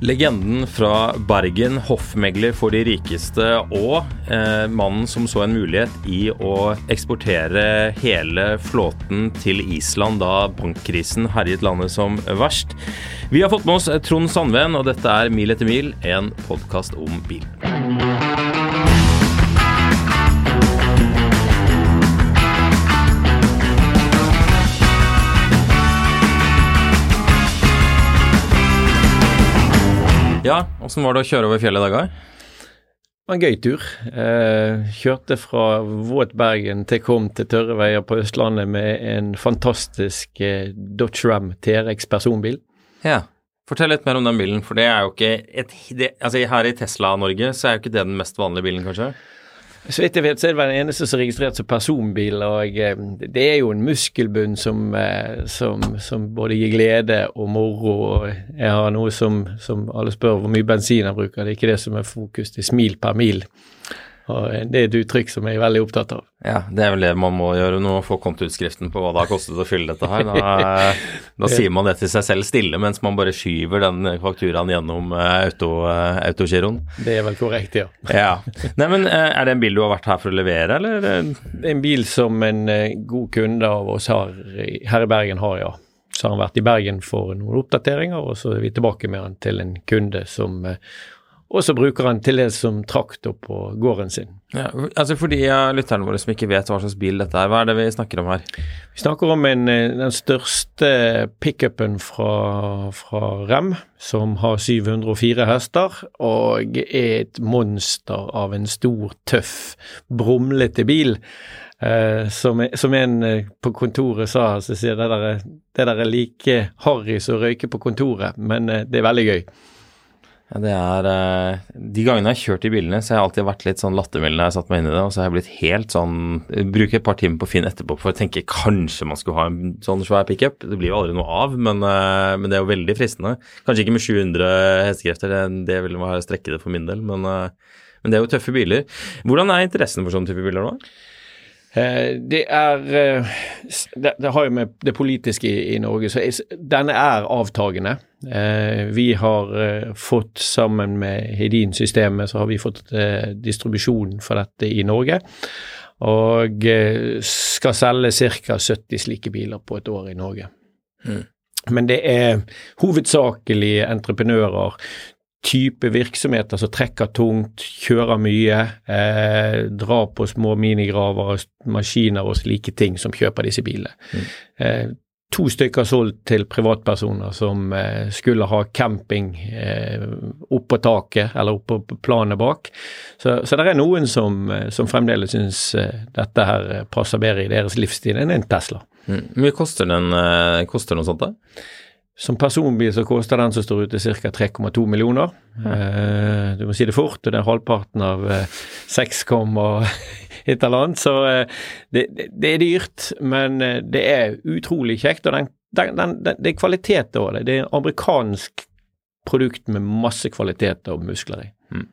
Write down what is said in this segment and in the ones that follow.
Legenden fra Bergen, hoffmegler for de rikeste og eh, mannen som så en mulighet i å eksportere hele flåten til Island da bankkrisen herjet landet som verst. Vi har fått med oss Trond Sandven, og dette er Mil etter mil, en podkast om bil. Ja, åssen var det å kjøre over fjellet i dag, Det var en gøy tur. Eh, kjørte fra våt Bergen til kom til tørre veier på Østlandet med en fantastisk eh, Dodge Ram TRX personbil. Ja. Fortell litt mer om den bilen, for det er jo ikke et det, Altså her i Tesla-Norge så er jo ikke det den mest vanlige bilen, kanskje? Så vidt jeg vet, så er det den eneste som er registrert som personbil. Og eh, det er jo en muskelbunn som, eh, som, som både gir glede og moro. og Jeg har noe som, som alle spør hvor mye bensin jeg bruker. Det er ikke det som er fokus, det er smil per mil. Og Det er et uttrykk som jeg er veldig opptatt av. Ja, det er vel det man må gjøre nå, få kontoutskriften på hva det har kostet å fylle dette her. Da, da sier man det til seg selv stille, mens man bare skyver den fakturaen gjennom auto, autogiroen. Det er vel korrekt, ja. ja. Nei, men Er det en bil du har vært her for å levere, eller? Det er en bil som en god kunde av oss har, her i Bergen har, ja. Så har han vært i Bergen for noen oppdateringer, og så er vi tilbake med han til en kunde som og så bruker han til det som traktor på gården sin. Ja, altså For de lytterne våre som ikke vet hva slags bil dette er, hva er det vi snakker om her? Vi snakker om en, den største pickupen fra, fra Rem, som har 704 hester, og er et monster av en stor, tøff, brumlete bil. Eh, som, som, en på kontoret sa, så sier det der, det der er like harry som å røyke på kontoret, men eh, det er veldig gøy. Ja, det er uh, De gangene jeg har kjørt i bilene, så har jeg alltid vært litt sånn lattermild når jeg har satt meg inn i det, og så har jeg blitt helt sånn Bruker et par timer på Finn etterpå for å tenke kanskje man skulle ha en sånn svær pickup. Det blir jo aldri noe av, men, uh, men, det er jo veldig fristende. Kanskje ikke med 700 hestekrefter, det, vil være strekke det for min del, men, uh, men det er jo tøffe biler. Hvordan er interessen for sånne type biler nå? Det er det, det, har jo med det politiske i, i Norge, så denne er avtagende. Eh, vi har eh, fått, sammen med Hedin-systemet, så har vi fått eh, distribusjon for dette i Norge. Og skal selge ca. 70 slike biler på et år i Norge. Mm. Men det er hovedsakelig entreprenører, type virksomheter som trekker tungt, kjører mye, eh, drar på små minigraver, maskiner og slike ting, som kjøper disse bilene. Mm. Eh, to stykker solgt til privatpersoner som eh, skulle ha camping eh, oppå taket eller oppå planet bak. Så, så det er noen som, eh, som fremdeles syns eh, dette her passer bedre i deres livsstil enn en Tesla. Mm. Hvor mye koster, den, eh, koster noe sånt da? Som personbil så koster den som står ute ca. 3,2 millioner. Eh, du må si det fort, og det er halvparten av 6, et eller annet. Så eh, det, det, er dyrt, men eh, det er utrolig kjekt. Og den, den, den, det er kvalitet over det. Det er amerikansk produkt med masse kvalitet og muskler i. Mm.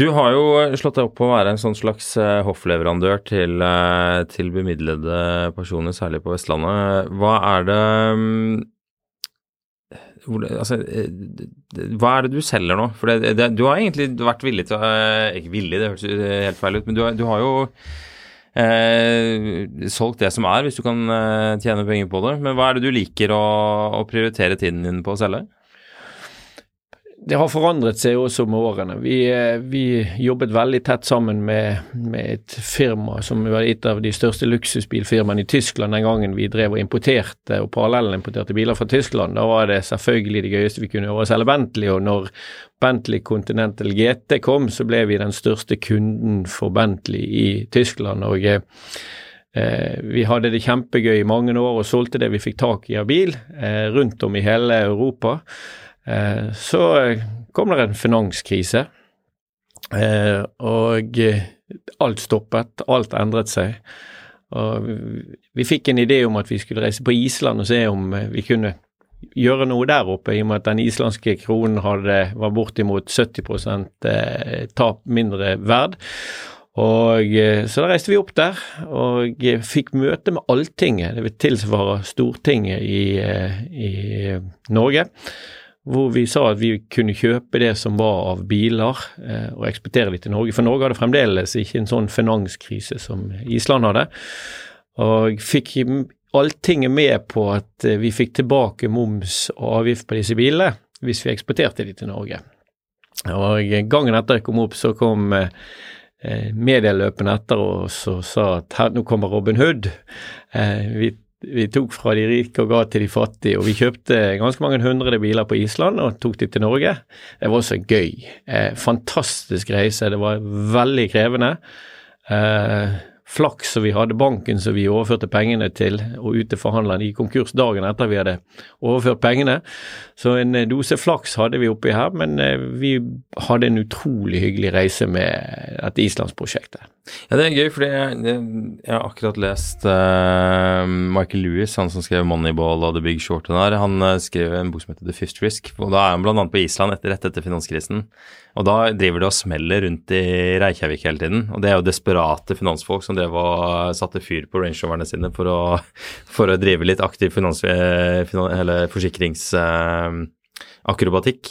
Du har jo slått deg opp på å være en sånn slags hoffleverandør til, til, bemidlede personer, særlig på Vestlandet. Hva er det um, altså, hva er det du selger nå? For det, det, du har egentlig vært villig til å Ikke villig, det hørtes helt feil ut, men du har, du har jo Eh, solgt det som er, hvis du kan eh, tjene penger på det. Men hva er det du liker å, å prioritere tiden din på å selge? Det har forandret seg også med årene. Vi, eh, vi jobbet veldig tett sammen med, med, et firma som var et av de største luksusbilfirmaene i Tyskland den gangen vi drev og importerte og parallellimporterte biler fra Tyskland. Da var det selvfølgelig det gøyeste vi kunne gjøre å selge Bentley, og når Bentley Continental GT kom, så ble vi den største kunden for Bentley i Tyskland. og eh, vi hadde det kjempegøy i mange år og solgte det vi fikk tak i av bil eh, rundt om i hele Europa. Eh, så kom det en finanskrise, eh, og alt stoppet. Alt endret seg. Og vi fikk en idé om at vi skulle reise på Island og se om vi kunne gjøre noe der oppe, i og med at den islandske kronen hadde, var bortimot 70 eh, tap mindre verd. Og Så da reiste vi opp der og fikk møte med Alltinget, det vil tilsvare Stortinget i, i Norge hvor vi sa at vi kunne kjøpe det som var av biler eh, og eksportere de til Norge. For Norge hadde fremdeles ikke en sånn finanskrise som Island hadde. Og fikk alltinget med på at eh, vi fikk tilbake moms og avgift på disse bilene hvis vi eksporterte de til Norge. Og gangen etter jeg kom opp, så kom eh, medieløpende etter oss og sa at her, nå kommer Robin Hood. Eh, vi vi tok fra de rike og ga til de fattige, og vi kjøpte ganske mange hundre biler på Island og tok de til Norge. Det var også gøy. Eh, fantastisk reise. Det var veldig krevende. Eh, flaks så vi hadde banken som vi overførte pengene til, og ut til forhandlerne i konkurs dagen etter vi hadde overført pengene. Så en eh, dose flaks hadde vi oppi her, men eh, vi hadde en utrolig hyggelig reise med dette islandsprosjektet. Ja, det er gøy, for jeg, jeg, har akkurat lest uh, Michael Lewis, han som skrev 'Moneyball' og 'The Big Short'. Han uh, skrev en bok som heter 'The Fifth Risk'. og Da er han bl.a. på Island etter, rett etter finanskrisen. Og da driver det og smeller rundt i Reykjavik hele tiden. Og det er jo desperate finansfolk som drev og satte fyr på rangeoverne sine for å, for å drive litt aktiv finans, eller forsikringsakrobatikk.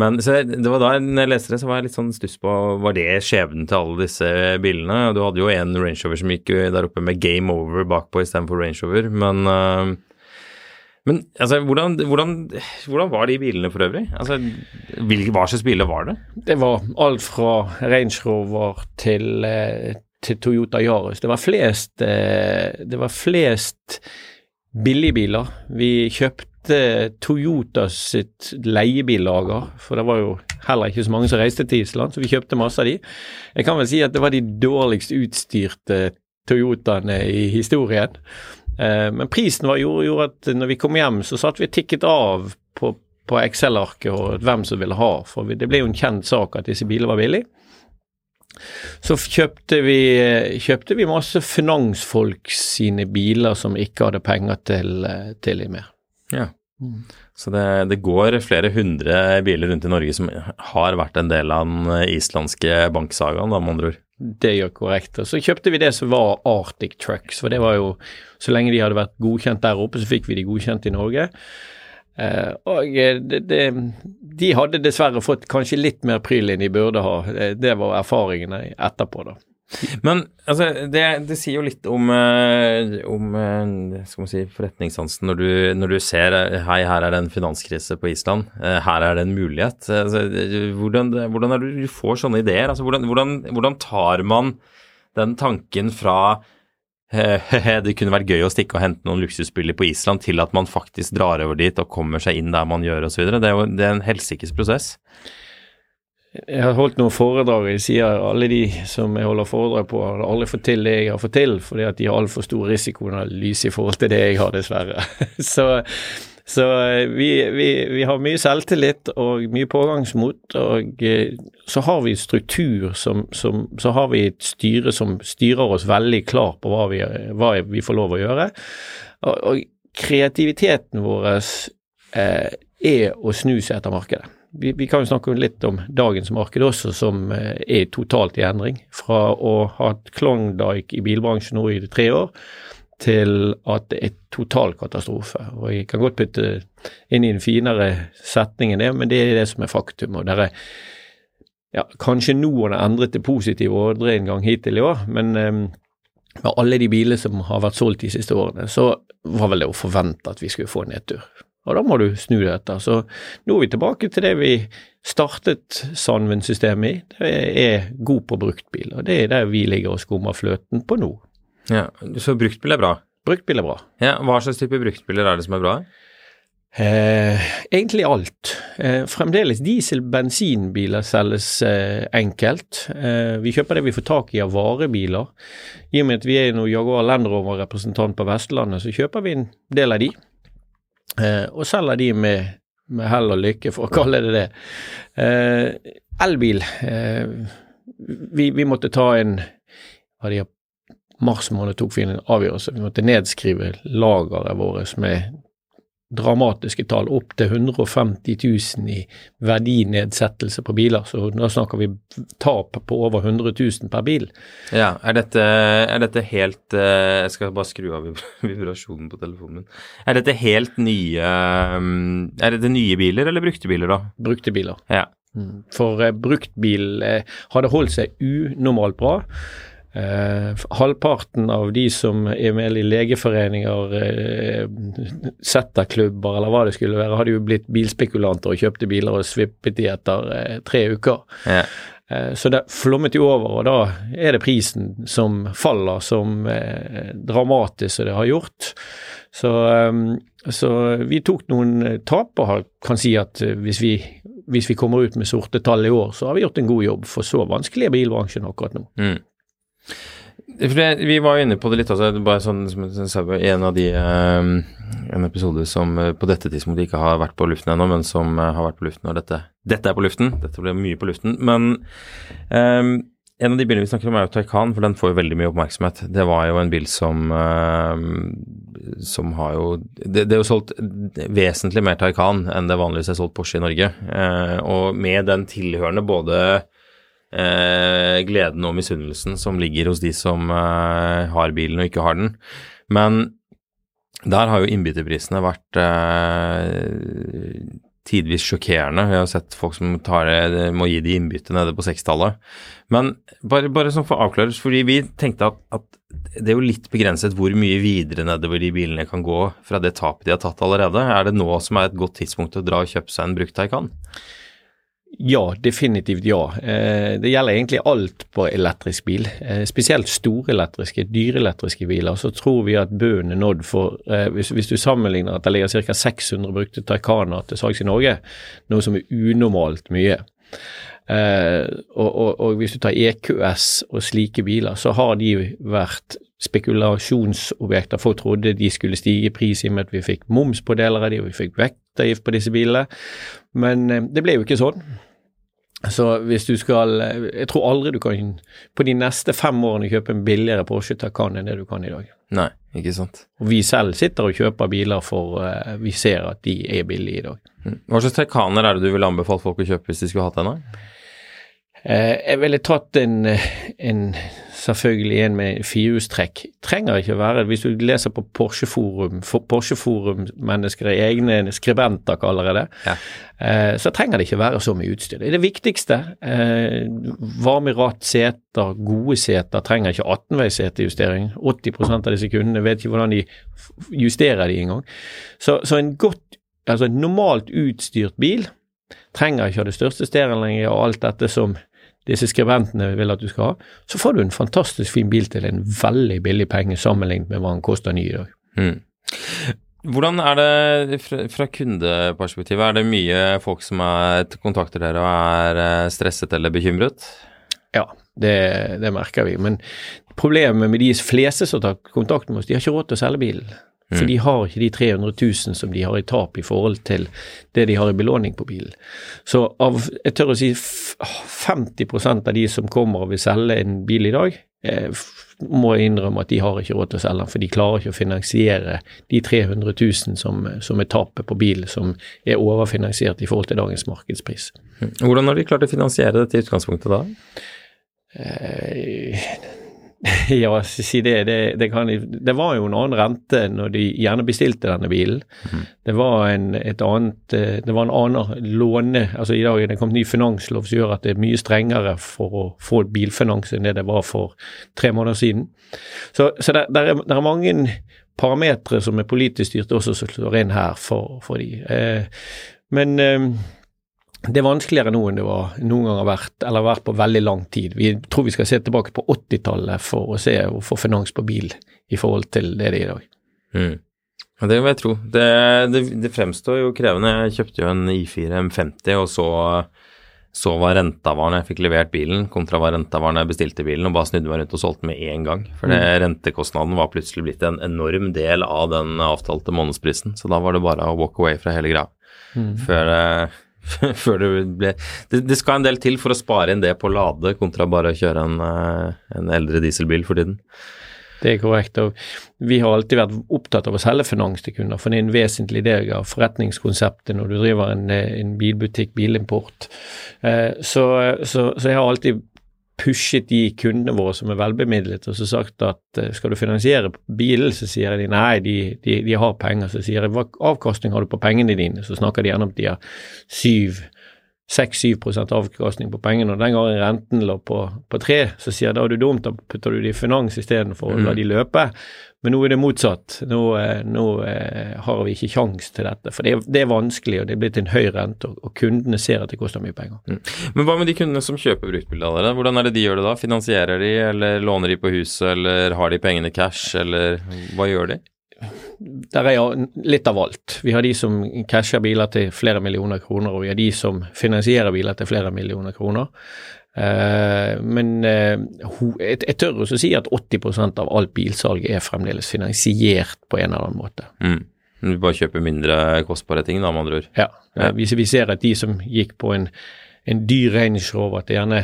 Men det var da jeg leste det, så var jeg litt sånn stuss på Var det skjebnen til alle disse bilene? Du hadde jo en rangeover som gikk der oppe med Game Over bakpå istedenfor Range Rover, men men altså, hvordan, hvordan, hvordan, var de bilene for øvrig? Altså, hvilke, Hva slags biler var det? Det var alt fra Range Rover til, eh, til Toyota Yaris. Det var flest, eh, det var flest billigbiler. Vi kjøpte Toyota sitt leiebillager, for det var jo heller ikke så mange som reiste til Island, så vi kjøpte masse av de. Jeg kan vel si at det var de dårligst utstyrte Toyotaene i historien. Eh, men prisen var, gjorde, gjorde, at når vi kom hjem, så satt vi tikket av på, på Excel-arket og hvem som ville ha. For det ble jo en kjent sak at disse bilene var billige. Så kjøpte vi, kjøpte vi masse finansfolk sine biler som ikke hadde penger til, til mer. Ja. Mm. Så det, det, går flere hundre biler rundt i Norge som har vært en del av den islandske banksagaen, da, med andre ord. Det gjør korrekt. Og så kjøpte vi det som var Arctic Trucks, for det var jo Så lenge de hadde vært godkjent der oppe, så fikk vi de godkjent i Norge. Uh, og de, de, de hadde dessverre fått kanskje litt mer pryl enn de burde ha. Det var erfaringene etterpå, da. Men altså, det, det, sier jo litt om, eh, om eh, skal man si, forretningssansen når du, når du ser eh, hei, her er det en finanskrise på Island, her er det en mulighet. Altså, hvordan, hvordan, er det du får sånne ideer? Altså, hvordan, hvordan, hvordan tar man den tanken fra det kunne vært gøy å stikke og hente noen luksusbiler på Island, til at man faktisk drar over dit og kommer seg inn der man gjør osv. Det, er jo, det er en helsikes prosess. Jeg har holdt noen foredrag, jeg sier alle de som jeg holder foredrag på, har aldri fått til det jeg har fått til, fordi at de har altfor stor risikoanalyse i forhold til det jeg har, dessverre. så, så eh, vi, vi, vi, har mye selvtillit og mye pågangsmot, og eh, så har vi struktur som, som, Så har vi et styre som styrer oss veldig klar på hva vi, hva vi får lov å gjøre. Og, og kreativiteten vår eh, er å snu seg etter markedet vi, vi, kan jo snakke litt om dagens marked også, som eh, er totalt i endring. Fra å ha hatt Klondyke i bilbransjen nå i tre år, til at det er total katastrofe. Og Jeg kan godt putte inn i en finere setning enn det, men det er det som er faktum. og der er ja, Kanskje noen har endret det positive ordreinngang hittil i år, men um, med alle de bilene som har vært solgt de siste årene, så var vel det å forvente at vi skulle få en nedtur. Og da må du snu det etter. Så nå er vi tilbake til det vi startet Sandvin-systemet i. Det er god på bruktbil, og det er der vi ligger og skummer fløten på nå. Ja, Så bruktbil er bra? Bruktbil er bra. Ja, Hva slags type bruktbiler er det som er bra? Eh, egentlig alt. Eh, fremdeles diesel-bensinbiler selges eh, enkelt. Eh, vi kjøper det vi får tak i av varebiler. I og med at vi er noen Jaguar Land Rover-representant på Vestlandet, så kjøper vi en del av de. Eh, og selger de med, med, hell og lykke, for å kalle det det. Eh, elbil. Vi, vi, måtte ta en hva de mars måned tok vi en avgjørelse. Vi måtte nedskrive lageret vårt med dramatiske tall, opp til 150 000 i verdinedsettelse på biler. Så da snakker vi tap på over 100 000 per bil. Ja, Er dette, er dette helt eh, Jeg skal bare skru av vibrasjonen på telefonen min. Er dette helt nye mm, Er dette nye biler eller brukte biler, da? Brukte biler. Ja. Mm. For eh, bruktbil eh, hadde holdt seg unormalt bra. Eh, halvparten av de som er med i legeforeninger, eh, setterklubber eller hva det skulle være, hadde jo blitt bilspekulanter og kjøpte biler og svippet de etter eh, tre uker. Ja. Eh, så det flommet jo over, og da er det prisen som faller som eh, dramatisk som det har gjort. Så, eh, så, vi tok noen tap og kan si at hvis vi, hvis vi kommer ut med sorte tall i år, så har vi gjort en god jobb, for så vanskelig er bilbransjen akkurat nå. Mm. Vi var jo inne på det litt også, bare sånn en av de um, En episode som uh, på dette tidspunktet ikke har vært på luften ennå, men som uh, har vært på luften når dette Dette er på luften, dette ble mye på luften. Men um, en av de bilene vi snakker om er jo Taycan, for den får jo veldig mye oppmerksomhet. Det var jo en bil som uh, som har jo det, det, er jo solgt vesentlig mer Taycan enn det vanligvis er solgt Porsche i Norge. Uh, og med den tilhørende både eh, gleden og misunnelsen som ligger hos de som eh, har bilen og ikke har den. Men der har jo innbytterprisene vært eh, tidvis sjokkerende. Vi har sett folk som tar, må gi de innbytte nede på 60-tallet. Men bare, bare sånn for å avklares, fordi vi tenkte at, at, det er jo litt begrenset hvor mye videre nedover de bilene kan gå fra det tapet de har tatt allerede. Er det nå som er et godt tidspunkt å dra og kjøpe seg en brukt Taycan? Ja, definitivt ja. Eh, det gjelder egentlig alt på elektrisk bil. Eh, spesielt store elektriske, dyreelektriske biler. Så tror vi at bunnen er nådd for eh, hvis, du sammenligner at det ligger ca. 600 brukte Taycaner til salgs i Norge, noe som er unormalt mye. Og, og, og, hvis du tar EQS og slike biler, så har de vært spekulasjonsobjekter. Folk trodde de skulle stige i pris i og med at vi fikk moms på deler av de, og vi fikk vektavgift på disse bilene. Men det ble jo ikke sånn. Så hvis du skal Jeg tror aldri du kan på de neste fem årene kjøpe en billigere Porsche Taycan enn det du kan i dag. Nei, ikke sant. Og vi selv sitter og kjøper biler for uh, vi ser at de er billige i dag. Mm. Hva slags Taycaner er det du ville anbefalt folk å kjøpe hvis de skulle hatt en? Uh, jeg ville tatt en, en selvfølgelig en med firehjulstrekk. Trenger ikke å være Hvis du leser på Porsche Forum, for Porsche Forum-mennesker, egne skribenter kaller jeg det, ja. eh, så trenger det ikke være så mye utstyr. Det er det viktigste. Eh, varme ratt, seter, gode seter. Trenger ikke 18-veis setejustering. 80% av disse kundene vet ikke hvordan de justerer de engang. Så, så en godt, altså en normalt utstyrt bil trenger ikke ha det største stereoanlegget og alt dette som disse skribentene vil at du skal ha, så får du en fantastisk fin bil til en veldig billig penge sammenlignet med hva den koster ny i dag. Mm. Hvordan er det fra, kundeperspektivet, er det mye folk som er, kontakter dere og er eh, stresset eller bekymret? Ja, det, det merker vi. Men problemet med de fleste som tar kontakt med oss, de har ikke råd til å selge bilen. For de har ikke de 300 000 som de har i tap i forhold til det de har i belåning på bilen. Så av, jeg tør å si 50% av de som kommer og vil selge en bil i dag, eh, må jeg innrømme at de har ikke råd til å selge den, for de klarer ikke å finansiere de 300 000 som, som er tapet på bil, som er overfinansiert i forhold til dagens markedspris. Hvordan har de klart å finansiere dette i utgangspunktet da? Eh, Ja, si det. Det, det, kan, det, var jo en annen rente når de gjerne bestilte denne bilen. Mm. Det var en, et annet eh, Det var en annen låne Altså i dag er det kommet ny finanslov som gjør at det er mye strengere for å få bilfinanse enn det det var for tre måneder siden. Så, så det, er, er, mange parametere som er politisk styrt også som slår inn her for, for de. Eh, men eh, det er vanskeligere nå enn det var noen gang har vært, eller har vært på veldig lang tid. Vi tror vi skal se tilbake på 80-tallet for å se og få finans på bil i forhold til det det er i dag. Mm. Det vil jeg tro. Det, det, det, fremstår jo krevende. Jeg kjøpte jo en I4 M50, og så, så hva renta var når jeg fikk levert bilen, kontra hva renta var når jeg bestilte bilen, og bare snudde meg rundt og solgte med én gang. For det, mm. rentekostnaden var plutselig blitt en enorm del av den avtalte månedsprisen. Så da var det bare å walk away fra hele greia. Mm. Før før det ble det, det, skal en del til for å spare inn det på lade, kontra bare å kjøre en, eh, en eldre dieselbil for tiden. Det er korrekt. og Vi har alltid vært opptatt av å selge finans til kunder, for det er en vesentlig del av forretningskonseptet når du driver en, en bilbutikk, bilimport. Eh, så, så, så jeg har alltid pushet de kundene våre som er velbemidlet, og så sagt at eh, skal du finansiere bilen, så sier de nei, de, de, de har penger. Så sier de hva avkastning har du på pengene dine? Så snakker de gjerne om at de har 6-7% avkastning på pengene, og den gangen renten lå på, på 3, så sier jeg da er du dumt, da putter du det i finans istedenfor å la mm. de løpe. Men nå er det motsatt. Nå, eh, nå eh, har vi ikke kjangs til dette. For det det er, vanskelig, og det er blitt en høy rente, og, og kundene ser at det koster mye penger. Mm. Men hva med de kundene som kjøper bruktbiler av dere? Hvordan er det de gjør det da? Finansierer de, eller låner de på huset, eller har de pengene cash, eller hva gjør de? Der er litt av alt. Vi har de som casher biler til flere millioner kroner, og vi har de som finansierer biler til flere millioner kroner. Eh, men eh, jeg tør også si at 80% av alt bilsalg er fremdeles finansiert på en eller annen måte. Mm. Du bare kjøper mindre kostbare ting, da, med andre ord? Ja. ja. Vi, vi, ser at de som gikk på en, en dyr Range Rover til gjerne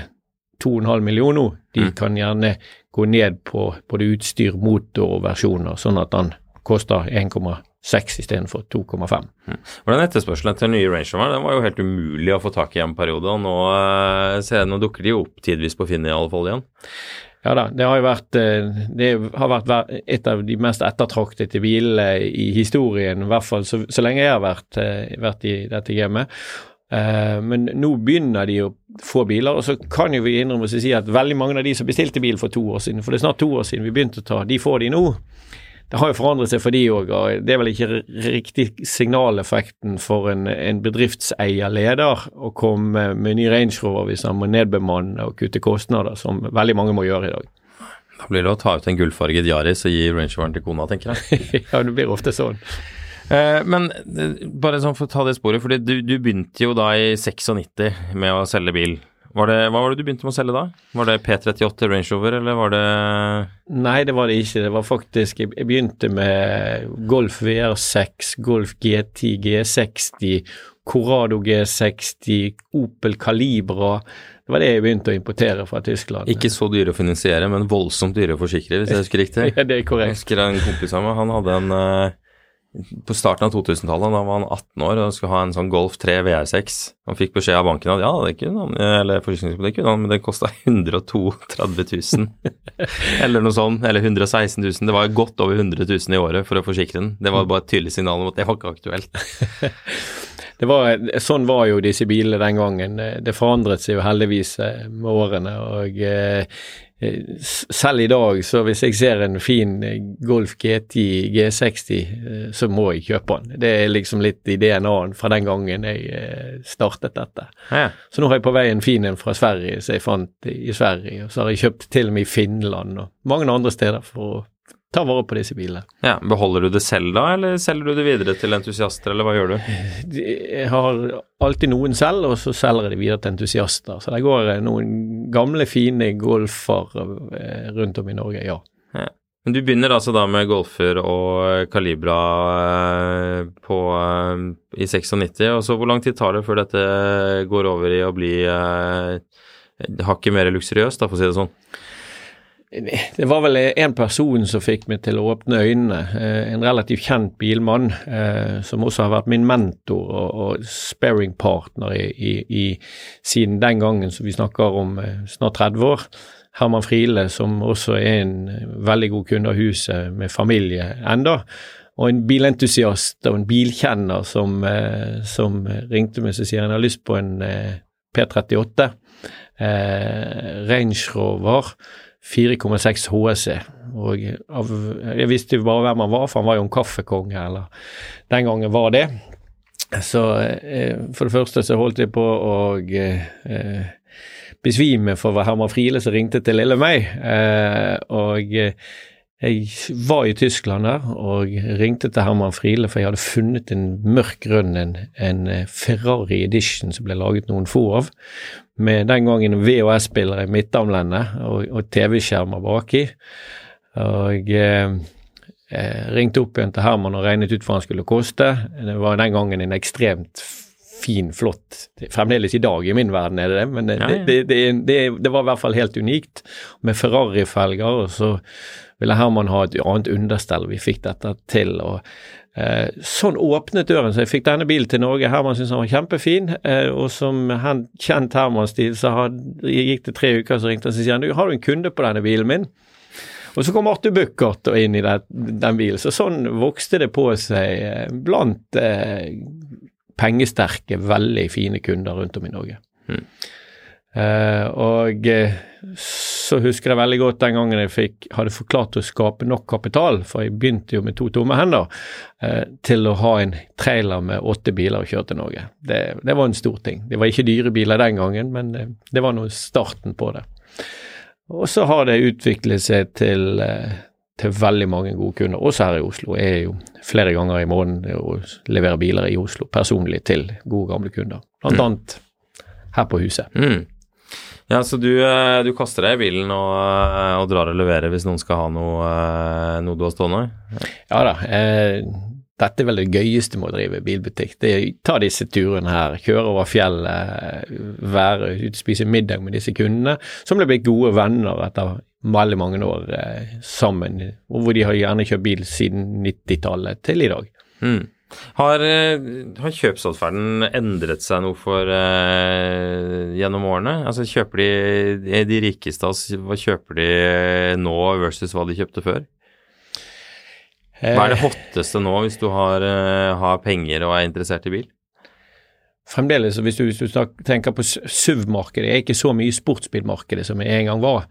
2,5 millioner nå, de mm. kan gjerne gå ned på både utstyr, motor og versjoner, sånn at den koster 1,5 6 istedenfor 2,5. Mm. Hvordan etterspørselen etter nye Range Rover den var jo helt umulig å få tak i en periode. og Nå, eh, ser jeg, nå dukker de jo opp tidvis på Finn i alle fall igjen. Ja da, det har jo vært, eh, det har vært et av de mest ettertraktede bilene i historien, i hvert fall så, så lenge jeg har vært, eh, vært i dette gamet. Men nå begynner de å få biler, og så kan jo vi innrømme oss å si at veldig mange av de som bestilte bil for to år siden, for det er snart to år siden vi begynte å ta, de får de nå det har jo forandret seg for de òg, det er vel ikke riktig signaleffekten for en, en bedriftseierleder å komme med ny Range Rover hvis han må nedbemanne og kutte kostnader, som veldig mange må gjøre i dag. Da blir det å ta ut en gullfarget Yaris og gi Range Roveren til kona, tenker jeg. ja, det blir ofte sånn. Eh, men eh, bare sånn for å ta det sporet, for du, du begynte jo da i 96 med å selge bil. Var det, hva var det du begynte med å selge da? Var det P38 Range Rover, eller var det Nei, det var det ikke. Det var faktisk Jeg begynte med Golf VR6, Golf GT, G60, Corrado G60, Opel Calibra. Det var det jeg begynte å importere fra Tyskland. Ikke så dyre å finansiere, men voldsomt dyre å forsikre, hvis jeg husker riktig. ja, det er korrekt. Jeg husker en kompis av meg, han hadde en uh, på starten av 2000-tallet, da var han 18 år og skulle ha en sånn Golf 3 VR6. Han fikk beskjed av banken at ja, det kunne han, eller det kunne han, men det kosta 132 000. eller noe sånt, eller 116 000. Det var godt over 100 000 i året for å forsikre den. Det var bare et tydelig signal om at det var ikke aktuelt. det var, sånn var jo disse bilene den gangen. Det forandret seg jo heldigvis eh, med årene. og Eh, selv i dag, så hvis jeg ser en fin eh, Golf GT G60, eh, så må jeg kjøpe den. Det er liksom litt i DNA-en fra den gangen jeg startet dette. Ja. Så nå har jeg på vei en fin en fra Sverige som jeg fant i Sverige, og så har jeg kjøpt til og med i Finland og mange andre steder for å ta vare på disse bilene. Ja, Beholder du det selv da, eller selger du det videre til entusiaster, eller hva gjør du? Jeg har alltid noen selv, og så selger jeg det videre til entusiaster. Så det går eh, noen gamle, fine golfer eh, rundt om i Norge, ja. ja. Men du begynner altså da med golfer og Calibra eh, på, i 96, og så hvor lang tid tar det før dette går over i å bli hakket mer luksuriøst, da, for å si det sånn? Det var vel en person som fikk meg til å åpne øynene. Eh, en relativt kjent bilmann, eh, som også har vært min mentor og, sparringpartner i, i, siden den gangen som vi snakker om eh, snart 30 år. Herman Friele, som også er en veldig god kunde av huset med familie enda, og en bilentusiast og en bilkjenner som, som ringte meg og sier han har lyst på en eh, P38 eh, Range Rover 4,6 HSE. Og av, jeg visste jo bare hvem han var, for han var jo en kaffekonge, eller den gangen var det. Så eh, for det første så holdt jeg på å eh, besvime for Herman Friele som ringte til lille meg. Eh, og jeg var i Tyskland der og ringte til Herman Friele, for jeg hadde funnet en mørk grønn, en, en Ferrari Edition som ble laget noen få av, med den gangen VHS-spillere i midtarmlendet og, og TV-skjermer baki. Og eh, jeg ringte opp igjen til Herman og regnet ut hva han skulle koste. Det var den gangen en ekstremt fin, flott Fremdeles i dag i min verden er det det, men det, det, det, det var i hvert fall helt unikt. Med Ferrari-felger, og så ville Herman ha et annet understell. Vi fikk dette til. og eh, Sånn åpnet døren, så jeg fikk denne bilen til Norge. Herman syntes han var kjempefin, eh, og som han, kjent Herman-stil, så had, gikk det tre uker, så ringte han og sa har du en kunde på denne bilen min? Og så kom Arthur Buchardt inn i den, den, bilen. Så sånn vokste det på seg eh, blant eh, pengesterke, veldig fine kunder rundt om i Norge. Mm. Uh, og uh, så husker jeg veldig godt den gangen jeg fikk, hadde forklart å skape nok kapital, for jeg begynte jo med to tomme hender, uh, til å ha en trailer med åtte biler og kjøre til Norge. Det, det, var en stor ting. Det var ikke dyre biler den gangen, men det var nå starten på det. Og så har det utviklet seg til, eh, til veldig mange gode kunder, også her i Oslo. Jeg er jo flere ganger i måneden og leverer biler i Oslo personlig til gode, gamle kunder. Blant mm. annet her på huset. Mm. Ja, så du, eh, du, kaster deg i bilen og, eh, og, drar og leverer hvis noen skal ha noe, noe du har stående? Ja da. Eh, dette er vel det gøyeste med å drive bilbutikk. Det er ta disse turene her, kjøre over fjellet, være ute spise middag med disse kundene, som blir gode venner etter veldig mange år eh, sammen, og hvor de har gjerne kjørt bil siden 90-tallet til i dag. Mm. Har, eh, har kjøpsatferden endret seg noe for eh, gjennom årene? Altså Kjøper de de rikeste hva kjøper de nå versus hva de kjøpte før? Hva er det eh, hotteste nå hvis du har, eh, har penger og er interessert i bil? Fremdeles, hvis du, hvis du tenker på SUV-markedet, er ikke så mye sportsbilmarkedet som det en gang var.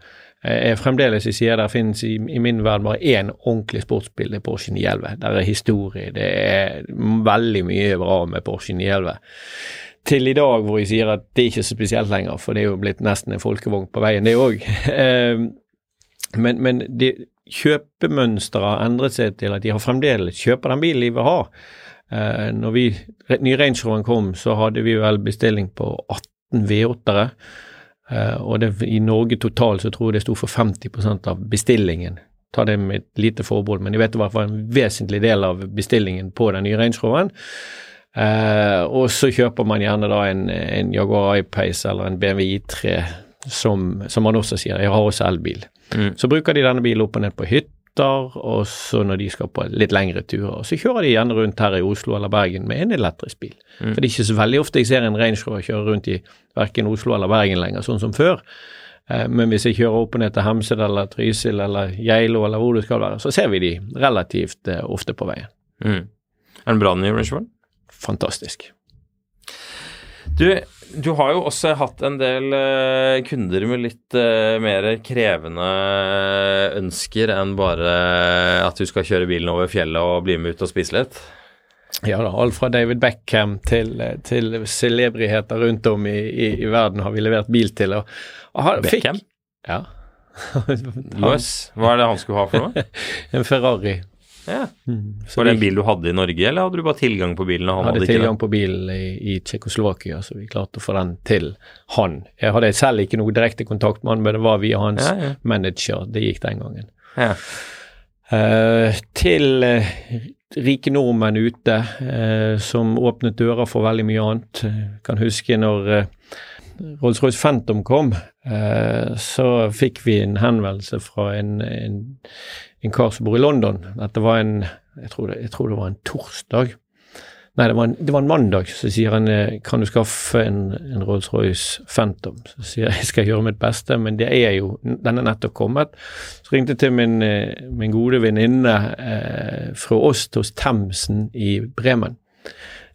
Jeg fremdeles jeg sier der finnes i, i, min verden bare én ordentlig sportsbil, det er Porsche 911. Der er historie, det er veldig mye bra med Porsche 911. Til i dag hvor jeg sier at det er ikke så spesielt lenger, for det er jo blitt nesten en folkevogn på veien, det òg. men, men de, kjøpemønsteret har endret seg til at de har fremdeles kjøper den bilen de vil ha. Eh, når vi, ny Range Roveren kom, så hadde vi vel bestilling på 18 V8-ere. Eh, og det, i Norge totalt så tror jeg det sto for 50% av bestillingen. Ta det med et lite forbehold, men jeg vet det var en vesentlig del av bestillingen på den nye Range Roveren. Eh, og så kjøper man gjerne da en, en Jaguar I-Pace eller en BMW I3, som, som man også sier, jeg har også elbil. Mm. Så bruker de denne bilen opp og ned på hytter, og så når de skal på litt lengre turer, så kjører de gjerne rundt her i Oslo eller Bergen med en elektrisk bil. Mm. For det er ikke så veldig ofte jeg ser en Range Rover kjøre rundt i verken Oslo eller Bergen lenger, sånn som før. Eh, men hvis jeg kjører opp og ned til Hemsedal eller Trysil eller Geilo eller hvor det skal være, så ser vi de relativt eh, ofte på veien. Mm. Er den bra, den nye Range Rover? Fantastisk. Du, du har jo også hatt en del uh, kunder med litt uh, mer krevende ønsker enn bare at du skal kjøre bilen over fjellet og bli med ut og spise litt. Ja da, alt fra David Beckham til, til celebriteter rundt om i, i, i, verden har vi levert bil til. Og, og har, Beckham? Fikk, ja. Jøss, hva er det han skulle ha for noe? en Ferrari. Ja. Mm. Var det en bil du hadde i Norge, eller hadde du bare tilgang på bilen? og han hadde, hadde tilgang på bilen i, i Tsjekkoslovakia, så vi klarte å få den til han. Jeg hadde selv ikke noe direkte kontakt med han, men det var via hans ja, ja. manager. Det gikk den gangen. Ja. Uh, til uh, rike nordmenn ute uh, som åpnet dører for veldig mye annet. Kan huske når Rolls-Royce Phantom kom, så fikk vi en henvendelse fra en, en en kar som bor i London. Dette var en jeg tror, det, jeg tror det var en torsdag. Nei, det var, en, det var en mandag. Så sier han eh, kan du skaffe en, en Rolls-Royce Phantom. Så sier jeg jeg skal gjøre mitt beste, men det er jo Den er nettopp kommet. Så ringte jeg til min, eh, min gode venninne eh, fra Åst hos Themsen i Bremen.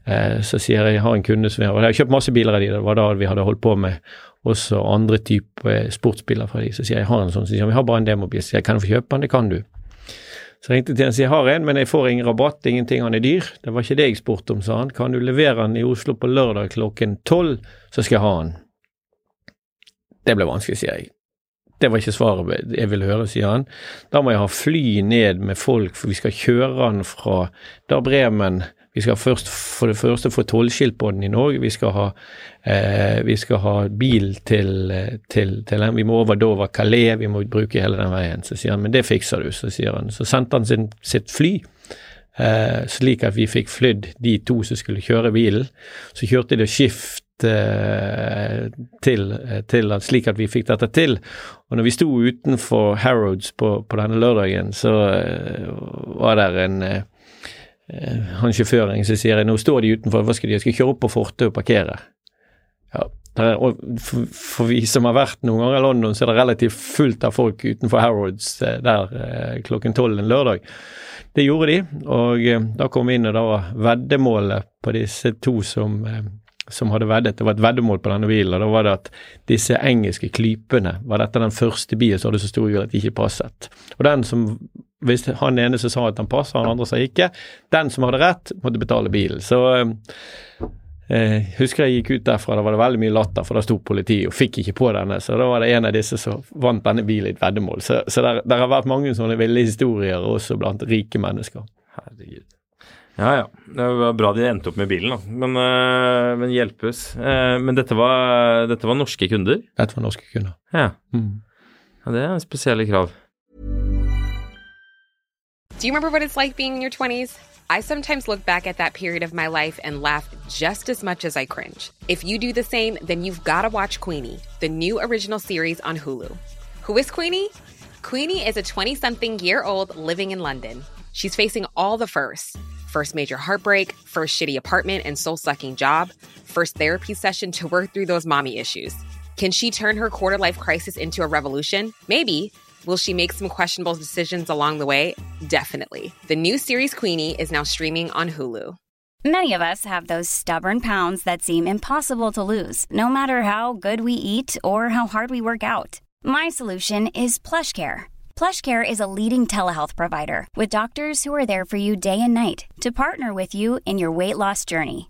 Eh, så sier jeg jeg har en kunde som jeg, jeg har kjøpt masse biler av de, det var da vi hadde holdt på med også andre typer sportsbiler fra de. Så sier jeg jeg har en sånn, så sier jeg vi har bare en demobil. Så sier jeg kan du få kjøpe den? Det kan du. Så jeg ringte til han og sier jeg har en, men jeg får ingen rabatt, ingenting, han er dyr. Det var ikke det jeg spurte om, sa han. Kan du levere den i Oslo på lørdag klokken tolv, så skal jeg ha den. Det ble vanskelig, sier jeg. Det var ikke svaret jeg ville høre, sier han. Da må jeg ha fly ned med folk, for vi skal kjøre den fra da Bremen vi skal først for det første få tollskilt på den i Norge. Vi skal ha, eh, vi skal ha bil til, til, til, den. Vi må over Dover Calais, vi må bruke hele den veien. Så sier han men det fikser du, så sier han. Så sendte han sin, sitt fly. Eh, slik at vi fikk flydd de to som skulle kjøre bilen. Så kjørte de skift eh, til, til slik at vi fikk dette til. Og når vi sto utenfor Harrods på, på denne lørdagen, så eh, var det en eh, Eh, han sjåføren så sier nå står de utenfor, hva skal de, jeg skal kjøre opp på fortet og parkere. Ja, er, og for, for, vi som har vært noen ganger i London, så er det relativt fullt av folk utenfor Harrods eh, der eh, klokken tolv en lørdag. Det gjorde de, og da kom vi inn, og da var veddemålet på disse to som, som hadde veddet. Det var et veddemål på denne bilen, og da var det at disse engelske klypene var dette den første bilen som hadde så stor hjul at de ikke passet. Og den som hvis han ene som sa at han passa, han andre sa ikke. Den som hadde rett, måtte betale bilen. Så eh, husker jeg gikk ut derfra, da var det veldig mye latter, for da sto politiet og fikk ikke på denne. Så da var det en av disse som vant denne bilen i et veddemål. Så, så der, der, har vært mange sånne ville historier også blant rike mennesker. Herregud. Ja ja, det var bra de endte opp med bilen, da. Men, øh, men hjelpes. Eh, men dette var, dette var, norske kunder? Dette var norske kunder. Ja. Mm. ja det er spesielle krav. Do you remember what it's like being in your 20s? I sometimes look back at that period of my life and laugh just as much as I cringe. If you do the same, then you've got to watch Queenie, the new original series on Hulu. Who is Queenie? Queenie is a 20 something year old living in London. She's facing all the firsts first major heartbreak, first shitty apartment and soul sucking job, first therapy session to work through those mommy issues. Can she turn her quarter life crisis into a revolution? Maybe. Will she make some questionable decisions along the way? Definitely. The new series Queenie is now streaming on Hulu. Many of us have those stubborn pounds that seem impossible to lose, no matter how good we eat or how hard we work out. My solution is PlushCare. PlushCare is a leading telehealth provider with doctors who are there for you day and night to partner with you in your weight loss journey.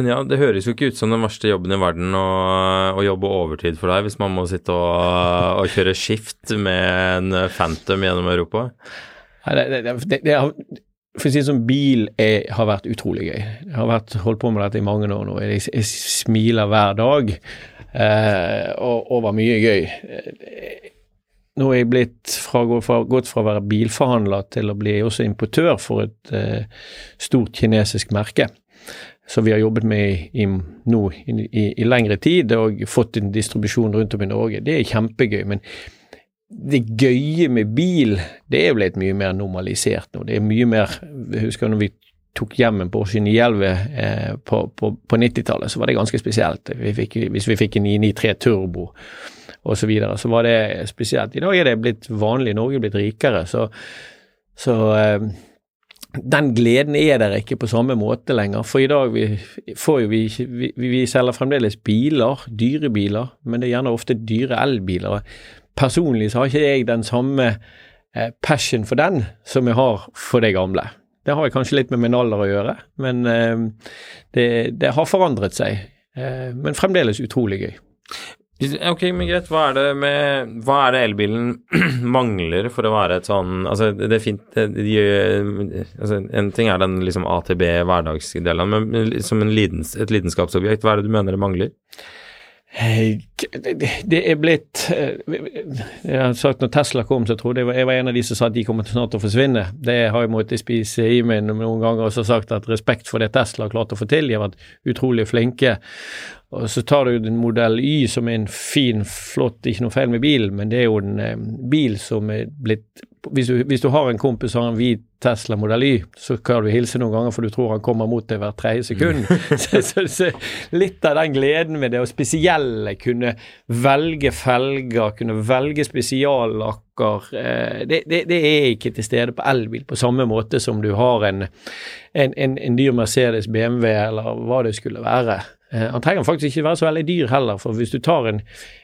Men ja, det høres jo ikke ut som den verste jobben i verden å, å jobbe overtid for deg, hvis man må sitte og, og kjøre skift med en Phantom gjennom Europa. Nei, det, det, det, det for å si det sånn, bil er, har vært utrolig gøy. Jeg har vært, holdt på med dette i mange år nå. Jeg, jeg smiler hver dag, eh, og, var mye gøy. Nå er jeg blitt fra, gått fra å være bilforhandler til å bli også importør for et eh, stort kinesisk merke. Som vi har jobbet med i, nå i, i, lengre tid og fått en distribusjon rundt om i Norge. Det er kjempegøy. men det gøye med bil, det er blitt mye mer normalisert nå. Det er mye mer Jeg husker når vi tok hjem en Porsche 911 eh, på, på, på 90-tallet, så var det ganske spesielt. Vi fikk, hvis vi fikk en 993 Turbo osv., så, videre, så var det spesielt. I dag er det blitt vanlig, Norge er blitt rikere, så, så eh, den gleden er der ikke på samme måte lenger. For i dag vi, får jo vi, vi, vi selger fremdeles biler, dyre biler, men det er gjerne ofte dyre elbiler personlig så har ikke jeg den samme eh, passion for den som jeg har for det gamle. Det har jeg kanskje litt med min alder å gjøre, men eh, det, det, har forandret seg. Eh, men fremdeles utrolig gøy. Ok, men greit. Hva er det med Hva er det elbilen mangler for å være et sånn Altså, det er fint de, altså, En ting er den liksom ATB hverdagsdelen, men som en lidens, et lidenskapsobjekt, hva er det du mener det mangler? Det er blitt Jeg har sagt når Tesla kom, så trodde jeg var en av de som sa at de kommer til snart å forsvinne. Det har jeg måttet spise i meg noen ganger og så sagt at respekt for det Tesla har klart å få til. De har vært utrolig flinke. Og så tar du en modell Y som er en fin, flott, ikke noe feil med bilen, men det er jo en eh, bil som er blitt hvis du, hvis du har en kompis som har en hvit Tesla modell Y, så kan du hilse noen ganger for du tror han kommer mot deg hvert tredje sekund. så, så, så, litt av den gleden med det, og spesielle, kunne velge felger, kunne velge spesiallakker, eh, det, det, det, er ikke til stede på elbil på samme måte som du har en, en, en, en dyr Mercedes, BMW eller hva det skulle være. Eh, han trenger faktisk ikke være så veldig dyr heller, for hvis du tar en,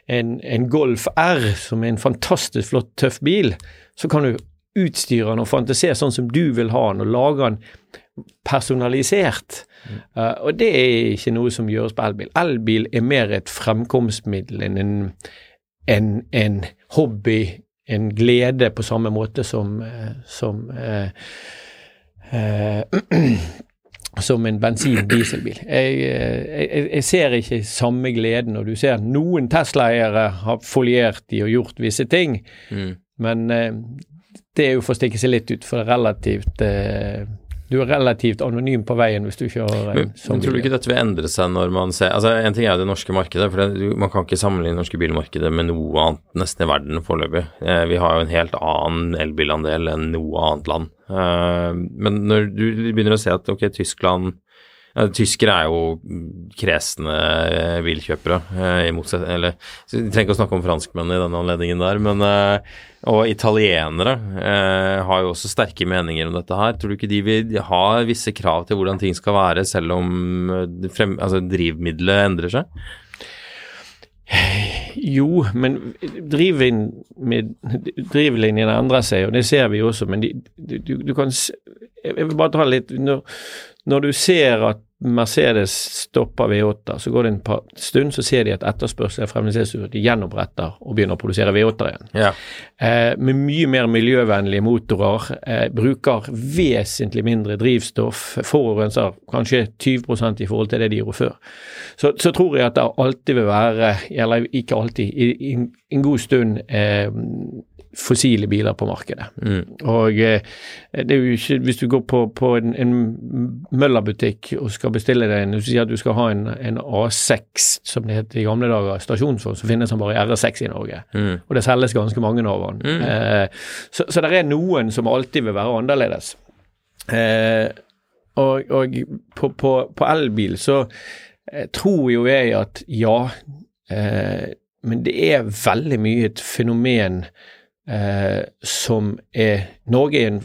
en, en, Golf R, som er en fantastisk flott, tøff bil, så kan du utstyre den og fantasere sånn som du vil ha den, og lage den personalisert. Mm. Uh, og det er ikke noe som gjøres på elbil. Elbil er mer et fremkomstmiddel enn en, en, en, hobby, en glede, på samme måte som, uh, uh, som en bensin-dieselbil. Jeg, jeg, jeg, ser ikke samme gleden når du ser noen Tesla-eiere har foliert de og gjort visse ting, mm. men eh, det er jo for å stikke seg litt ut, for det relativt eh, du er relativt anonym på veien hvis du kjører en sånn bil. Tror du ikke dette vil endre seg når man ser altså En ting er det norske markedet, for det, man kan ikke sammenligne det norske bilmarkedet med noe annet nesten i verden foreløpig. Eh, vi har jo en helt annen elbilandel enn noe annet land. Eh, men når du begynner å se at ok, Tyskland tyskere er jo kresne eh, bilkjøpere, eh, i motsetning Eller Vi trenger ikke å snakke om franskmenn i denne anledningen der, men eh, Og italienere eh, har jo også sterke meninger om dette her. Tror du ikke de vil ha visse krav til hvordan ting skal være, selv om frem, altså, drivmiddelet endrer seg? Jo, men drivlinjene endrer seg, og det ser vi jo også. Men de, du, du, kan Jeg vil bare ta litt Når, når du ser at Mercedes stopper V8, så går det en par stund, så ser de at etterspørselen er fremdeles ut. De gjenoppretter og begynner å produsere V8-er igjen. Ja. Eh, med mye mer miljøvennlige motorer. Eh, bruker vesentlig mindre drivstoff. Forurenser kanskje 20 i forhold til det de gjorde før. Så, så, tror jeg at det alltid vil være, eller ikke alltid, i, i en god stund eh, fossile biler på markedet. Mm. Og eh, det er jo ikke Hvis du går på, på en, en Møller-butikk og skal bestille deg en Du sier at du skal ha en, en A6, som det het i gamle dager, stasjonsvogn, så finnes den bare i RS6 i Norge. Mm. Og det selges ganske mange av den. Mm. Eh, så, så det er noen som alltid vil være annerledes. Eh, og, og på, på, på, elbil så eh, tror jo jeg at ja, eh, men det er veldig mye et fenomen eh, som er Norge er en,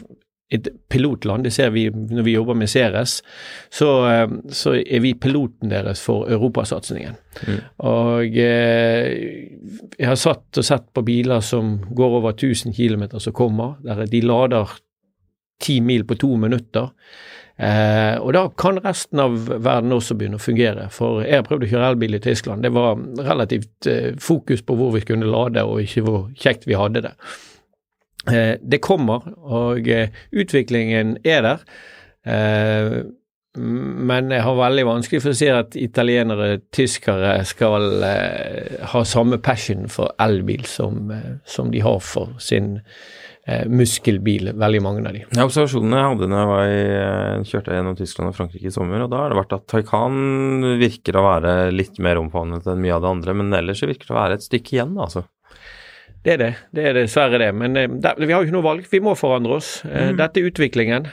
et pilotland, det ser vi når vi jobber med Ceres. Så, eh, så er vi piloten deres for europasatsingen. Mm. Og eh, jeg har satt og sett på biler som går over 1000 km som kommer, der de lader ti mil på to minutter. Eh, og da kan resten av verden også begynne å fungere. For jeg har prøvd å kjøre elbil i Tyskland. Det var relativt eh, fokus på hvor vi kunne lade, og ikke hvor kjekt vi hadde det. Eh, det kommer, og eh, utviklingen er der. Eh, men jeg har veldig vanskelig for å si at italienere, tyskere skal eh, ha samme passion for elbil som, som de har for sin eh, muskelbil, veldig mange av de. Ja, Observasjonene jeg hadde når jeg var i, eh, kjørte gjennom Tyskland og Frankrike i sommer, og da har det vært at Taycan virker å være litt mer omfavnet enn mye av det andre, men ellers virker det å være et stykke igjen, altså. Det er det. Det er dessverre det. Men eh, det, vi har jo ikke noe valg. Vi må forandre oss. Eh, mm. Dette er utviklingen.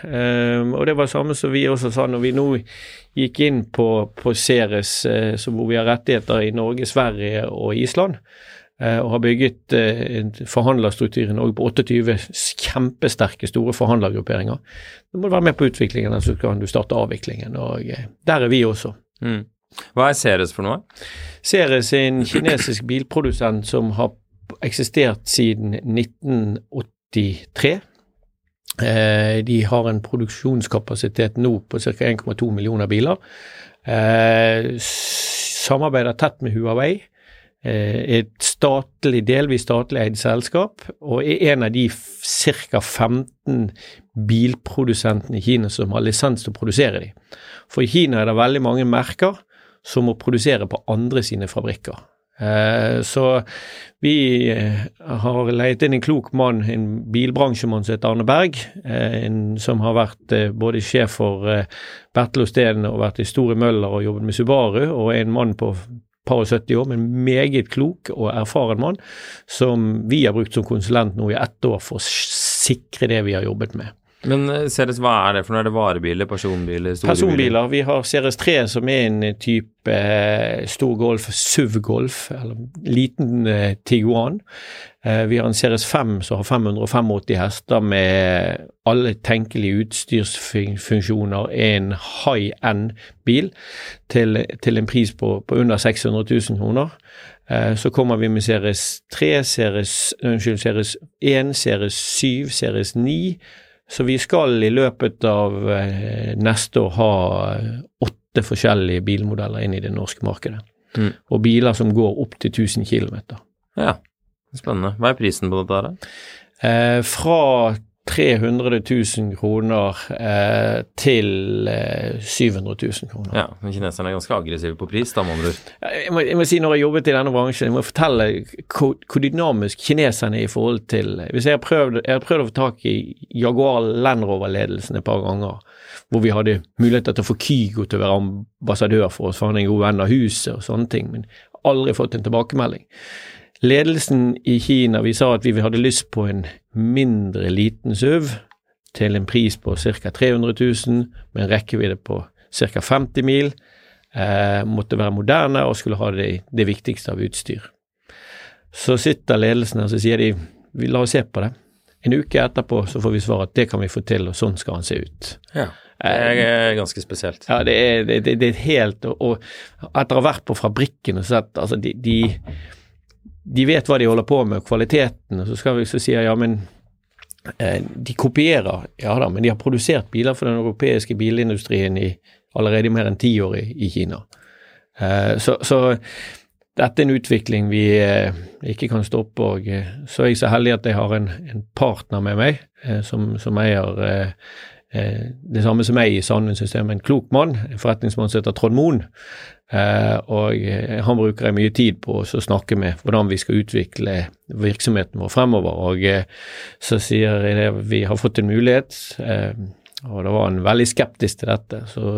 Og det var det samme som vi også sa når vi nå gikk inn på, på Ceres, hvor vi har rettigheter i Norge, Sverige og Island. Eh, og har bygget forhandlerstrukturen en i Norge på 28 kjempesterke, store forhandlergrupperinger. Da må du være med på utviklingen, så kan du starte avviklingen. Og eh, der er vi også. Mm. Hva er Ceres for noe? Ceres er en kinesisk bilprodusent som har eksistert siden 1983. De har en produksjonskapasitet nå på ca. 1,2 millioner biler. Samarbeider tett med Huawei Eh, et statlig, delvis statlig eid selskap, og er en av de ca. 15 bilprodusentene i Kina som har lisens til å produsere de. For i Kina er det veldig mange merker som må produsere på andre sine fabrikker. Eh, så vi eh, har leid inn en klok mann, en bilbransjemann som heter Arne Berg, eh, som har vært både sjef for Bertel Osten og vært i Store Møller og jobbet med Subaru, og en mann på par og 70 år, men meget klok og erfaren mann, som vi har brukt som konsulent nå i ett år for å sikre det vi har jobbet med. Men eh, Ceres, hva er det for noe? Er det varebiler, personbiler, store Personbiler. biler? Vi har Ceres 3 som er en type eh, stor Golf, SUV-Golf, eller liten eh, Tiguan. Eh, vi har en Ceres 5 som har 585 hester med alle tenkelige utstyrsfunksjoner. En high end-bil til, til, en pris på, på under 600 000 kroner. Eh, så kommer vi med Ceres 3, Ceres, Ceres 1, Ceres 7, Ceres 9 så vi skal i løpet av eh, neste år ha eh, åtte forskjellige bilmodeller inn i det norske markedet. Mm. Og biler som går opp til 1000 km. Ja, spennende. Hva er prisen på dette? her? Eh, fra 300 000 kroner eh, til eh, 700 000 kroner. Ja, men kineserne er ganske aggressive på pris, da, med andre ord. Jeg, må, jeg må si når jeg jobbet i denne bransjen, jeg må fortelle hvor, hvor dynamisk kineserne er i forhold til Hvis jeg har prøvd, jeg har prøvd å få tak i Jaguar Land Rover-ledelsen et par ganger, hvor vi hadde muligheter til å få Kygo til å være ambassadør for oss, for han er en god venn av huset og sånne ting, men aldri fått en tilbakemelding. Ledelsen i Kina vi sa at vi hadde lyst på en mindre liten SUV til en pris på ca. 300 000, med en rekkevidde på ca. 50 mil. Eh, måtte være moderne og skulle ha det, det, viktigste av utstyr. Så sitter ledelsen her og sier de la oss se på det. En uke etterpå så får vi svar at det kan vi få til, og sånn skal han se ut. Ja. Det er ganske spesielt. Ja, det er, det, det er helt og, og, etter å ha vært på fabrikken og sett altså de, de de vet hva de holder på med, kvaliteten, og så skal vi så si ja, men eh, de kopierer, ja da, men de har produsert biler for den europeiske bilindustrien i allerede mer enn ti år i, i Kina. Eh, så, så, dette er en utvikling vi eh, ikke kan stoppe. og eh, Så er jeg så heldig at jeg har en, en partner med meg eh, som, som eier eh, det samme som meg i Sandvin-systemet, en klok mann, en forretningsmann som heter Trond Moen. Uh, og uh, han bruker jeg mye tid på å snakke med hvordan vi skal utvikle virksomheten vår fremover. Og uh, så sier jeg det, vi har fått en mulighet, og da var han veldig skeptisk til dette. Så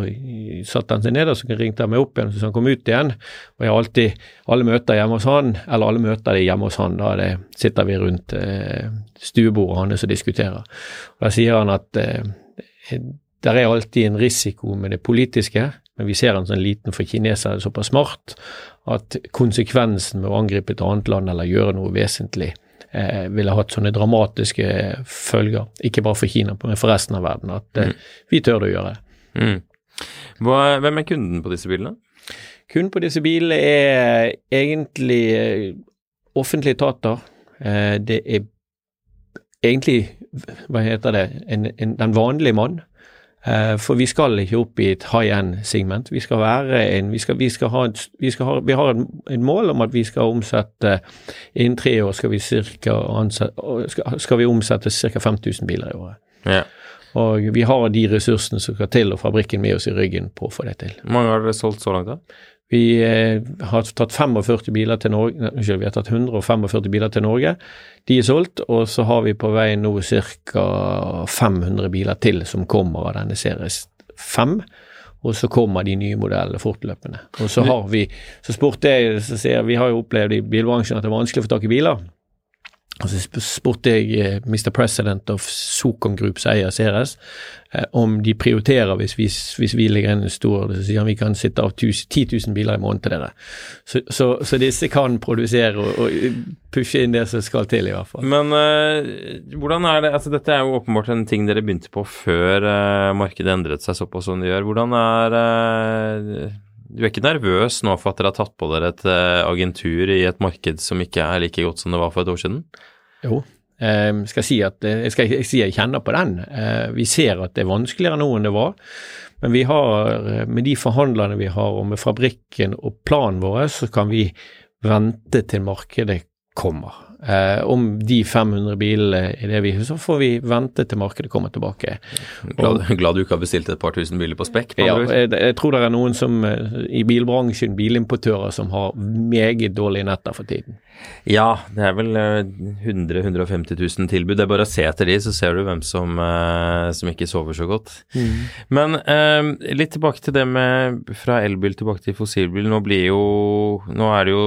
satte han seg ned og så ringte han meg opp igjen, så han kom ut igjen. Og jeg har alltid alle møter hjemme hos han, eller alle møter de hjemme hos han. Da det, sitter vi rundt stuebordet hans og diskuterer. Og Da sier han at det er alltid en risiko med det politiske men vi ser en sånn liten for kinesere er såpass smart at konsekvensen med å angripe et annet land eller gjøre noe vesentlig eh, ville hatt sånne dramatiske følger, ikke bare for Kina, men for resten av verden. At eh, mm. vi tør det å gjøre. Mm. Hva, hvem er kunden på disse bilene? Kunden på disse bilene er egentlig eh, offentlige etater. Eh, det er egentlig, hva heter det, en, en, den vanlige mann for vi skal ikke opp i et high end-segment. Vi skal være en, vi, skal, vi, skal ha et, vi, skal ha, vi har et mål om at vi skal omsette Innen tre år skal vi, cirka, skal, skal vi omsette ca. 5000 biler i året. Ja. Og vi har de ressursene som skal til, og fabrikken med oss i ryggen på å få det til. Hvor mange har dere solgt så langt, da? Vi eh, har tatt 45 biler til Norge, unnskyld, vi har tatt 145 biler til Norge. De er solgt, og så har vi på vei nå ca. 500 biler til som kommer av denne series 5. Og så kommer de nye modellene fortløpende. Og så har vi Så spurte jeg, så sier vi har jo opplevd i bilbransjen at det er vanskelig å få tak i biler. Og så spurte jeg eh, Mr. President of Socom Group, som eier Ceres, eh, om de prioriterer hvis vi, hvis vi ligger inn en stor Så sier han vi kan sitte av 10 000 biler i måneden til dere. Så, så, så, disse kan produsere og, og, pushe inn det som skal til, i hvert fall. Men uh, hvordan er det altså Dette er jo åpenbart en ting dere begynte på før uh, markedet endret seg såpass som det gjør. Hvordan er uh, du er ikke nervøs nå for at dere har tatt på dere et agentur i et marked som ikke er like godt som det var for et år siden? Jo, ehm, jeg skal si at eh, jeg, skal, jeg, jeg kjenner på den. Eh, vi ser at det er vanskeligere nå enn det var. Men vi har, eh, med de forhandlerne vi har, og med fabrikken og planen vår, så kan vi vente til markedet kommer. Eh, om de 500 bilene i det vi Så får vi vente til markedet kommer tilbake. Glad, glad du ikke har bestilt et par tusen biler på spekk? Ja, jeg, jeg, tror det er noen som eh, i bilbransjen, bilimportører, som har meget dårlige netter for tiden. Ja, det er vel 100 150 000 tilbud. Det er bare å se etter de, så ser du hvem som, eh, som ikke sover så godt. Mm. Men eh, litt tilbake til det med fra elbil tilbake til fossilbil. Nå blir jo Nå er det jo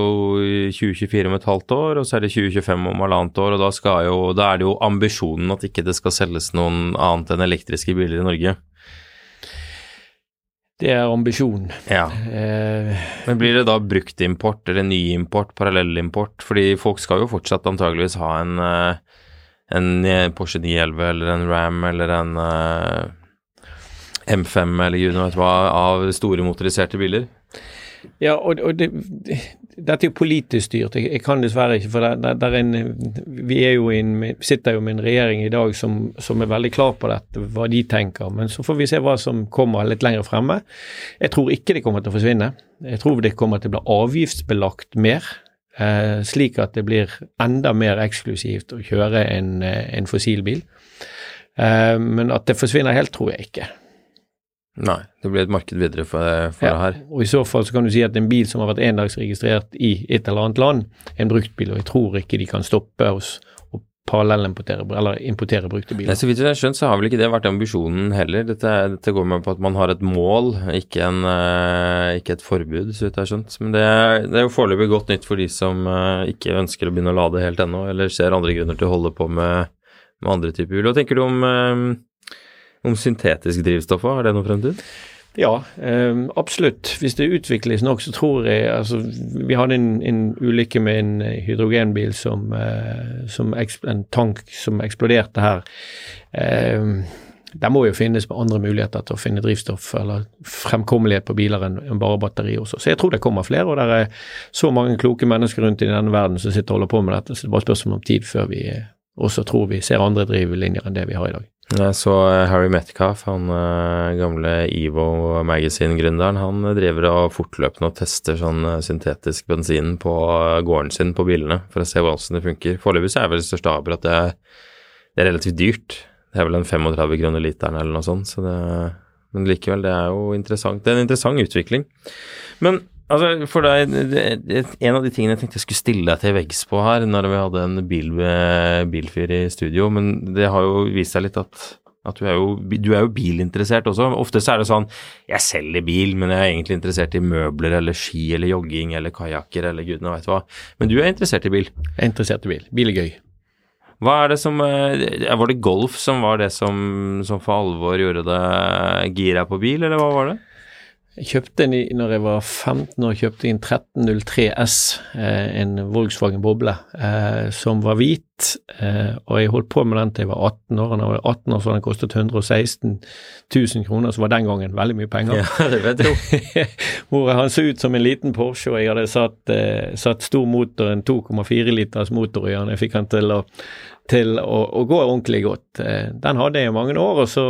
2024 om et halvt år, og så er det 2025 om halvannet år, og da, jo, da er det jo ambisjonen at ikke det skal selges noen annet enn elektriske biler i Norge. Det er ambisjonen. Ja. Eh, Men blir det da bruktimport eller nyimport, parallellimport? Fordi folk skal jo fortsatt antageligvis ha en, eh, en Porsche 911 eller en Ram eller en eh, M5 eller gud vet hva av store motoriserte biler. Ja, og, og det, dette er jo politisk styrt. Jeg, jeg kan dessverre ikke, for det, det, en, vi jo en, sitter jo med en regjering i dag som, som, er veldig klar på dette, hva de tenker. Men så får vi se hva som kommer litt lenger fremme. Jeg tror ikke det kommer til å forsvinne. Jeg tror det kommer til å bli avgiftsbelagt mer. Eh, slik at det blir enda mer eksklusivt å kjøre en, eh, en fossilbil. Eh, men at det forsvinner helt, tror jeg ikke. Nei, det blir et marked videre for, for ja, det her. Og I så fall så kan du si at en bil som har vært endagsregistrert i et eller annet land, er en bruktbil, og jeg tror ikke de kan stoppe oss og parallellimportere eller importere brukte biler. Nei, så vidt jeg har skjønt, så har vel ikke det vært ambisjonen heller. Dette, dette går med på at man har et mål, ikke, en, uh, ikke et forbud, så vidt jeg har skjønt. Men det, det er jo foreløpig godt nytt for de som uh, ikke ønsker å begynne å lade helt ennå, eller ser andre grunner til å holde på med, med andre typer hjul. Hva tenker du om uh, om syntetisk drivstoff har det noen fremtid? Ja, eh, absolutt. Hvis det utvikles nok, så tror jeg altså, Vi hadde en, en ulykke med en hydrogenbil som, eh, som En tank som eksploderte her. Eh, det må jo finnes andre muligheter til å finne drivstoff eller fremkommelighet på biler enn bare batteri også. Så jeg tror det kommer flere, og det er så mange kloke mennesker rundt i denne verden som sitter og holder på med dette, så det er bare spørsmål om tid før vi også tror vi ser andre drivlinjer enn det vi har i dag. Jeg så eh, Harry Metcalf, han eh, gamle Evo Magazine-gründeren, han driver og fortløpende og tester sånn eh, syntetisk bensin på gården sin på bilene for å se hvordan det funker. Foreløpig så er vel største aber at det, det, er relativt dyrt. Det er vel en 35 kroner literen eller noe sånt, så det, men likevel, det er jo interessant. Det er en interessant utvikling. Men Altså, for deg, En av de tingene jeg tenkte jeg skulle stille deg til veggs på her, når vi hadde en bil, bilfyr i studio, men det har jo vist seg litt at, at du, er jo, du, er jo, bilinteressert også. Ofte så er det sånn jeg selger bil, men jeg er egentlig interessert i møbler eller ski eller jogging eller kajakker eller gudene veit hva. Men du er interessert i bil? Jeg er interessert i bil. Bil er gøy. Hva er det som eh, Var det golf som var det som, som for alvor gjorde det gira på bil, eller hva var det? Jeg kjøpte en når jeg var 15 år, kjøpte jeg en 1303 S, eh, en Volkswagen Boble, eh, som var hvit. Eh, og jeg holdt på med den til jeg var 18 år. Når jeg var 18 år så den kostet 116 000 kroner, som var den gangen veldig mye penger. Ja, det vet jeg Hvor han så ut som en liten Porsche, og jeg hadde satt, satt stor motor, en 2,4 liters motor i den. Jeg fikk han til å til å, å gå ordentlig godt. Den hadde jeg i mange år, og så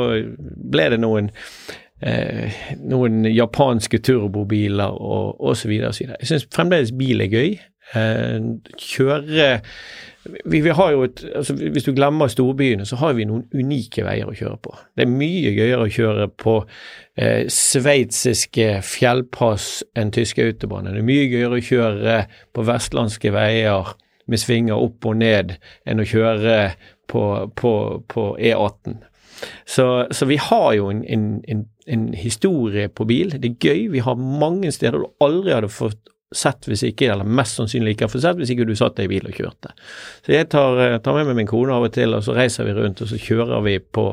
ble det noen eh, noen japanske turbobiler og osv. Jeg syns fremdeles bil er gøy. Eh, kjøre vi, vi, et, altså Hvis du glemmer storbyene, så har vi noen unike veier å kjøre på. Det er mye gøyere å kjøre på eh, sveitsiske fjellpass enn tyske autobaner. Det er mye gøyere å kjøre på vestlandske veier med svinger opp og ned enn å kjøre på, på, på E18. Så, så, vi har jo en, en, en, en, historie på bil. Det er gøy. Vi har mange steder du aldri hadde fått sett hvis ikke, eller mest sannsynlig ikke har fått sett hvis ikke du satt deg i bil og kjørte. Så jeg tar, eh, tar med meg min kone av og til, og så reiser vi rundt, og så kjører vi på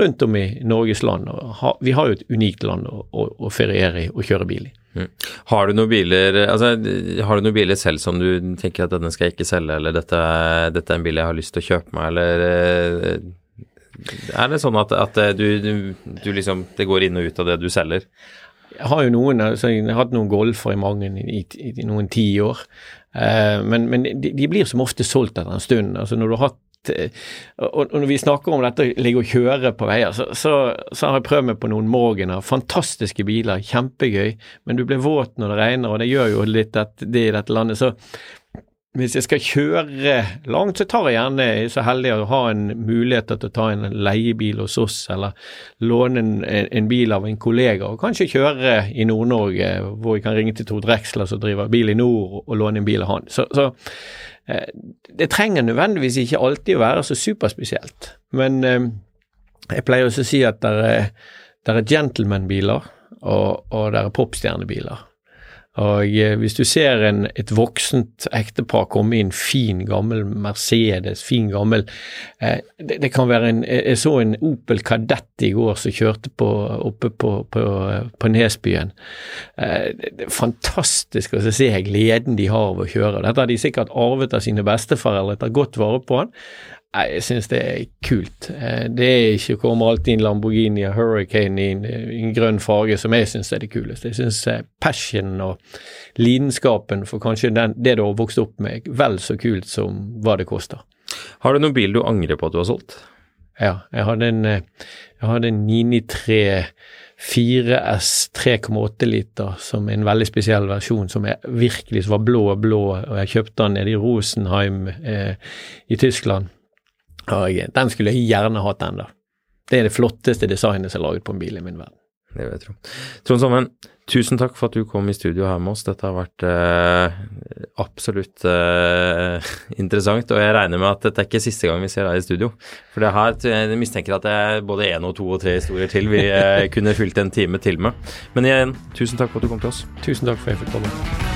rundt om i Norges land. Ha, vi har jo et unikt land å, å, å feriere i og kjøre bil i. Mm. Har du noen biler altså, har du noen biler selv som du tenker at denne skal jeg ikke selge, eller dette, dette er en bil jeg har lyst til å kjøpe meg, eller eh, er det sånn at, at du, du, du, liksom Det går inn og ut av det du selger? Jeg har jo noen, altså jeg har hatt noen golfer i mange i, i, i noen tiår. Eh, men, men de, de, blir som ofte solgt etter en stund. altså Når du har hatt eh, og, når vi snakker om dette ligge og kjøre på veier, så, så, så, har jeg prøvd meg på noen Morgener. Fantastiske biler, kjempegøy. Men du blir våt når det regner, og det gjør jo litt det i dette landet. Så hvis jeg skal kjøre langt, så tar jeg gjerne jeg er så heldig å ha en mulighet til å ta en leiebil hos oss, eller låne en, en bil av en kollega, og kanskje kjøre i Nord-Norge, hvor jeg kan ringe til Tord Drexler som driver bil i nord, og låne en bil av han. Så, så eh, det trenger nødvendigvis ikke alltid å være så superspesielt. Men eh, jeg pleier også å si at det er, er gentleman-biler, og, og det er popstjernebiler. Og eh, hvis du ser en, et voksent ektepar komme i en fin, gammel Mercedes, fin, gammel eh, det, det, kan være en Jeg så en Opel Kadett i går som kjørte på, oppe på, på, på Nesbyen. Eh, det er fantastisk å se gleden de har av å kjøre. Dette har de sikkert arvet av sine besteforeldre, tar godt vare på han. Jeg syns det er kult. Eh, det er ikke kommer alltid en Lamborghini og Hurricane i en, en grønn farge som jeg syns er det kuleste. Jeg syns passionen passion og lidenskapen for kanskje den, det du har vokst opp med, vel så kult som hva det koster. Har du noen bil du angrer på at du har solgt? Ja, jeg hadde en, eh, jeg hadde en 993 4S 3,8 liter som er en veldig spesiell versjon som virkelig var blå blå, og jeg kjøpte den nede i Rosenheim eh, i Tyskland. Og den skulle jeg gjerne hatt da. Det er det flotteste designet som er laget på en bil i min verden. Det vil jeg tro. Trond Sommen, tusen takk for at du kom i studio her med oss. Dette har vært eh, absolutt eh, interessant, og jeg regner med at dette er ikke siste gang vi ser deg i studio. For det her jeg mistenker at det er både én og to og tre historier til vi eh, kunne fylt en time til med. Men igjen, tusen takk for at du kom til oss. Tusen takk for at jeg fikk komme.